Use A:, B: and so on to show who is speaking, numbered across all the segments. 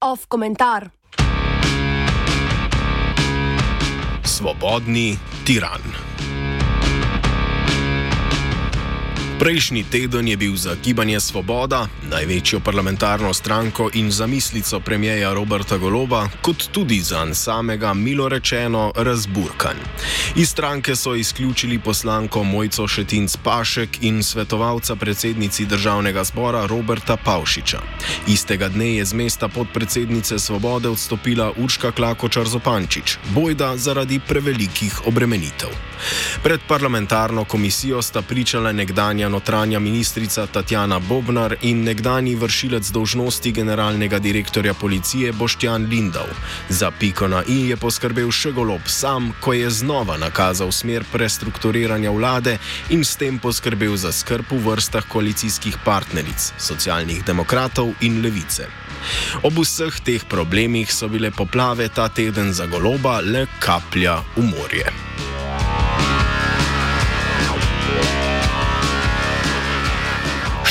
A: Off komentar.
B: Svobodni tiran. Prejšnji teden je bil za Gibanje Svoboda, največjo parlamentarno stranko in zamislico premijeja Roberta Goloba, kot tudi za samega, milo rečeno, razburkan. Iz stranke so izključili poslanko Mojco Šetinc Pašek in svetovalca predsednici državnega zbora Roberta Pavšiča. Istega dne je z mesta podpredsednice Svobode odstopila Urška Klakočar Zopančič, bojda zaradi prevelikih obremenitev. Pred parlamentarno komisijo sta pričala nekdanja notranja ministrica Tatjana Bobnar in nekdani vršilec dožnosti generalnega direktorja policije Boštjan Lindau. Za piko na i je poskrbel še golob sam, ko je znova nakazal smer prestrukturiranja vlade in s tem poskrbel za skrb v vrstah koalicijskih partneric, socialnih demokratov in levice. Ob vseh teh problemih so bile poplave ta teden za goloba le kaplja v morje.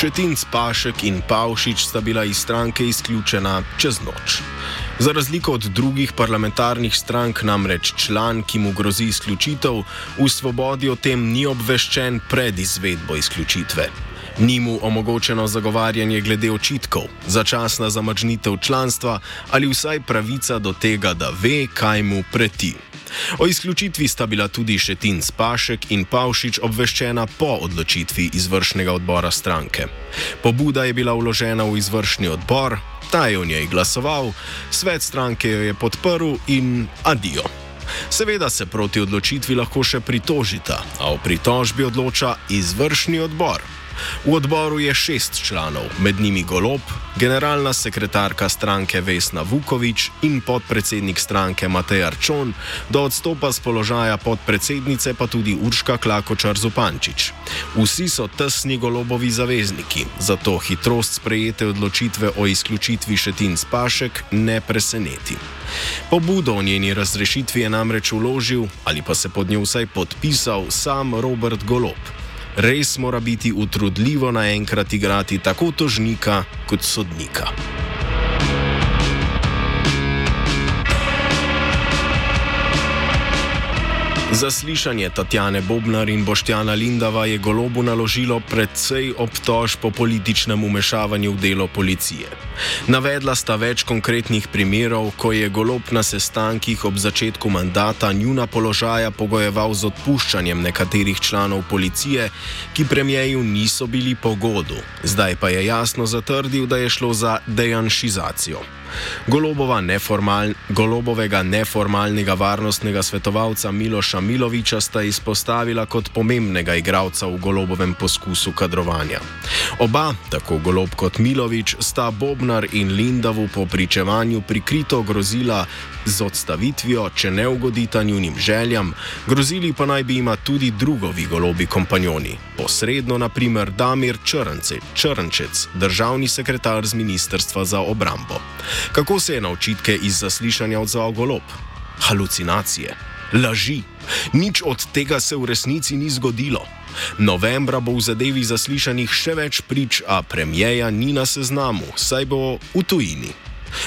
B: Šetinc Pašek in Pavšič sta bila iz stranke izključena čez noč. Za razliko od drugih parlamentarnih strank, namreč član, ki mu grozi izključitev, v svobodi o tem ni obveščen pred izvedbo izključitve. Ni mu omogočeno zagovarjanje glede očitkov, začasna zamrznitev članstva ali vsaj pravica do tega, da ve, kaj mu preti. O izključitvi sta bila tudi Šetin Spašek in Pavšič obveščena po odločitvi izvršnega odbora stranke. Pobuda je bila vložena v izvršni odbor, ta je v njej glasoval, svet stranke jo je podprl in adijo. Seveda se proti odločitvi lahko še pritožita, a o pritožbi odloča izvršni odbor. V odboru je šest članov, med njimi Golob, generalna sekretarka stranke Vesna Vukovič in podpredsednik stranke Matej Arčon, do odstopa z položaja podpredsednice pa tudi Urška Klakočar Zupančič. Vsi so tesni Golobovi zavezniki, zato hitrost sprejete odločitve o izključitvi Šetin Spašek ne preseneti. Pobudo o njeni razrešitvi je namreč uložil ali pa se pod njo vsaj podpisal sam Robert Golob. Res mora biti utrudljivo naenkrat igrati tako tožnika kot sodnika. Zaslišanje Tatjane Bobnar in Boštjana Lindava je golobu naložilo predvsej obtož po političnem umešavanju v delo policije. Navedla sta več konkretnih primerov, ko je golob na sestankih ob začetku mandata njuna položaja pogojeval z odpuščanjem nekaterih članov policije, ki premijeju niso bili po godu. Zdaj pa je jasno zatrdil, da je šlo za dejanšizacijo. Neformal, golobovega neformalnega varnostnega svetovalca Miloša Miloviča sta izpostavila kot pomembnega igralca v golobovem poskusu kadrovanja. Oba, tako golob kot Milovič, sta Bobnar in Lindavu po pričevanju prikrito grozila z odstavitvijo, če ne ugodita njunim željam, grozili pa naj bi ima tudi drugovi golobi kompanjoni, posredno naprimer Damir Črnce, Črnčec, državni sekretar z Ministrstva za obrambo. Kako se je na očitke iz zaslišanja odzval golob? Halucinacije, laži. Nič od tega se v resnici ni zgodilo. Novembra bo v zadevi zaslišanih še več prič, a premijeja ni na seznamu, saj bo v tujini.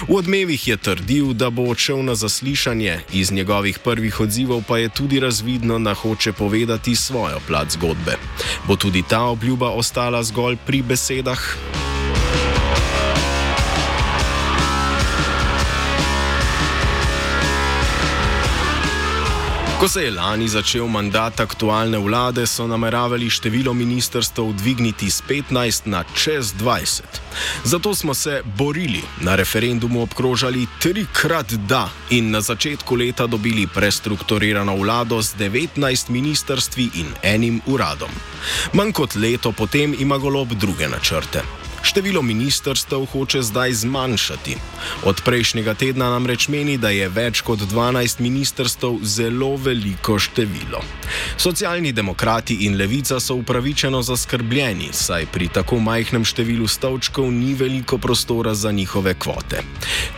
B: V odmevih je trdil, da bo odšel na zaslišanje, iz njegovih prvih odzivov pa je tudi razvidno, da hoče povedati svojo plat zgodbe. Bo tudi ta obljuba ostala zgolj pri besedah? Ko se je lani začel mandat aktualne vlade, so nameravali število ministrstv dvigniti z 15 na čez 20. Zato smo se borili, na referendumu obkrožali trikrat da in na začetku leta dobili prestrukturirano vlado z 19 ministrstvi in enim uradom. Manj kot leto potem ima golob druge načrte. Število ministrstev hoče zdaj zmanjšati. Od prejšnjega tedna namreč meni, da je več kot 12 ministrstev zelo veliko število. Socialni demokrati in levica so upravičeno zaskrbljeni, saj pri tako majhnem številu stavčkov ni veliko prostora za njihove kvote.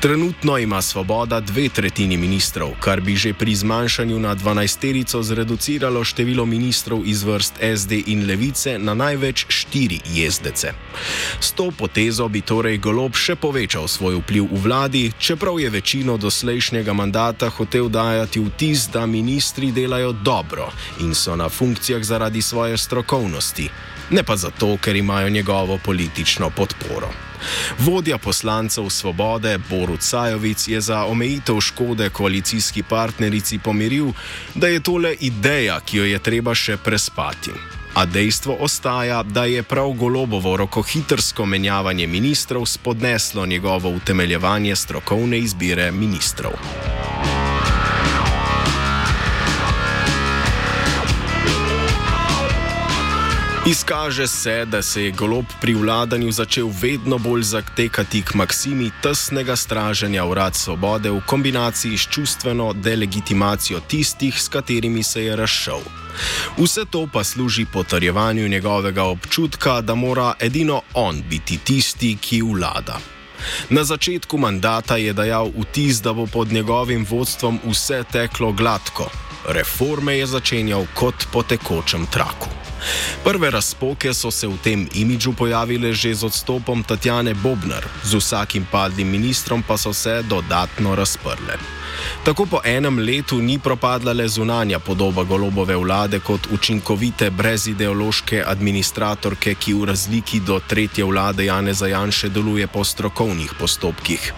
B: Trenutno ima svoboda dve tretjini ministrov, kar bi že pri zmanjšanju na 12-terico zreduciralo število ministrov iz vrst SD in levice na največ štiri jezdece. To potezo bi torej golob še povečal svoj vpliv v vladi, čeprav je večino doslejšnjega mandata hotel dajati vtis, da ministri delajo dobro in so na funkcijah zaradi svoje strokovnosti, ne pa zato, ker imajo njegovo politično podporo. Vodja poslancev Svobode Borut Sajovic je za omejitev škode koalicijski partnerici pomiril, da je tole ideja, ki jo je treba še prespati. A dejstvo ostaja, da je prav golobovo rokohitrsko menjavanje ministrov spodneslo njegovo utemeljevanje strokovne izbire ministrov. Izkaže se, da se je golob pri vladanju začel vedno bolj zatekati k maksimi tesnega straženja urad svobode v kombinaciji s čustveno delegitimacijo tistih, s katerimi se je razšel. Vse to pa služi potrjevanju njegovega občutka, da mora edino on biti tisti, ki vlada. Na začetku mandata je dajal vtis, da bo pod njegovim vodstvom vse teklo gladko. Reforme je začenjal kot po tekočem traku. Prve razpoke so se v tem imidžu pojavile že z odstopom Tatjane Bobnar, z vsakim padlim ministrom pa so se dodatno razprle. Tako po enem letu ni propadla le zunanja podoba golobove vlade kot učinkovite brezideološke administratorke, ki v razliki do tretje vlade Jane Zajanše deluje po strokovnih postopkih.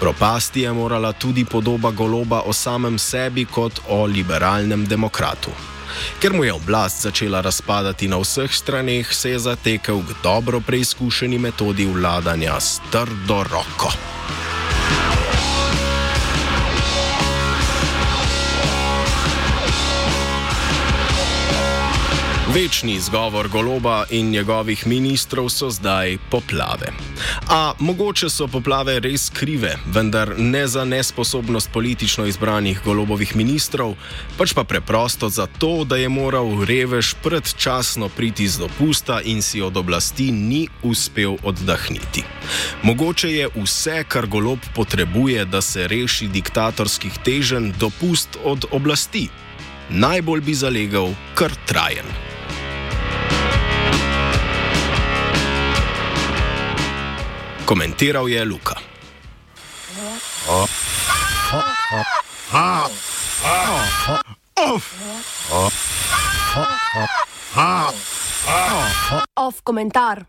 B: Propasti je morala tudi podoba goloba o samem sebi kot o liberalnem demokratu. Ker mu je oblast začela razpadati na vseh straneh, se je zatekel k dobro preizkušeni metodi vladanja s trdo roko. Večni izgovor goloba in njegovih ministrov so zdaj poplave. A mogoče so poplave res krive, vendar ne za nesposobnost politično izbranih golobovih ministrov, pač pa preprosto zato, da je moral revež predčasno priti z dopusta in si od oblasti ni uspel oddahniti. Mogoče je vse, kar golob potrebuje, da se reši diktatorskih teženj, dopust od oblasti. Najbolj bi zalegal kar trajen. Komentiral je Luka.
A: Off komentar.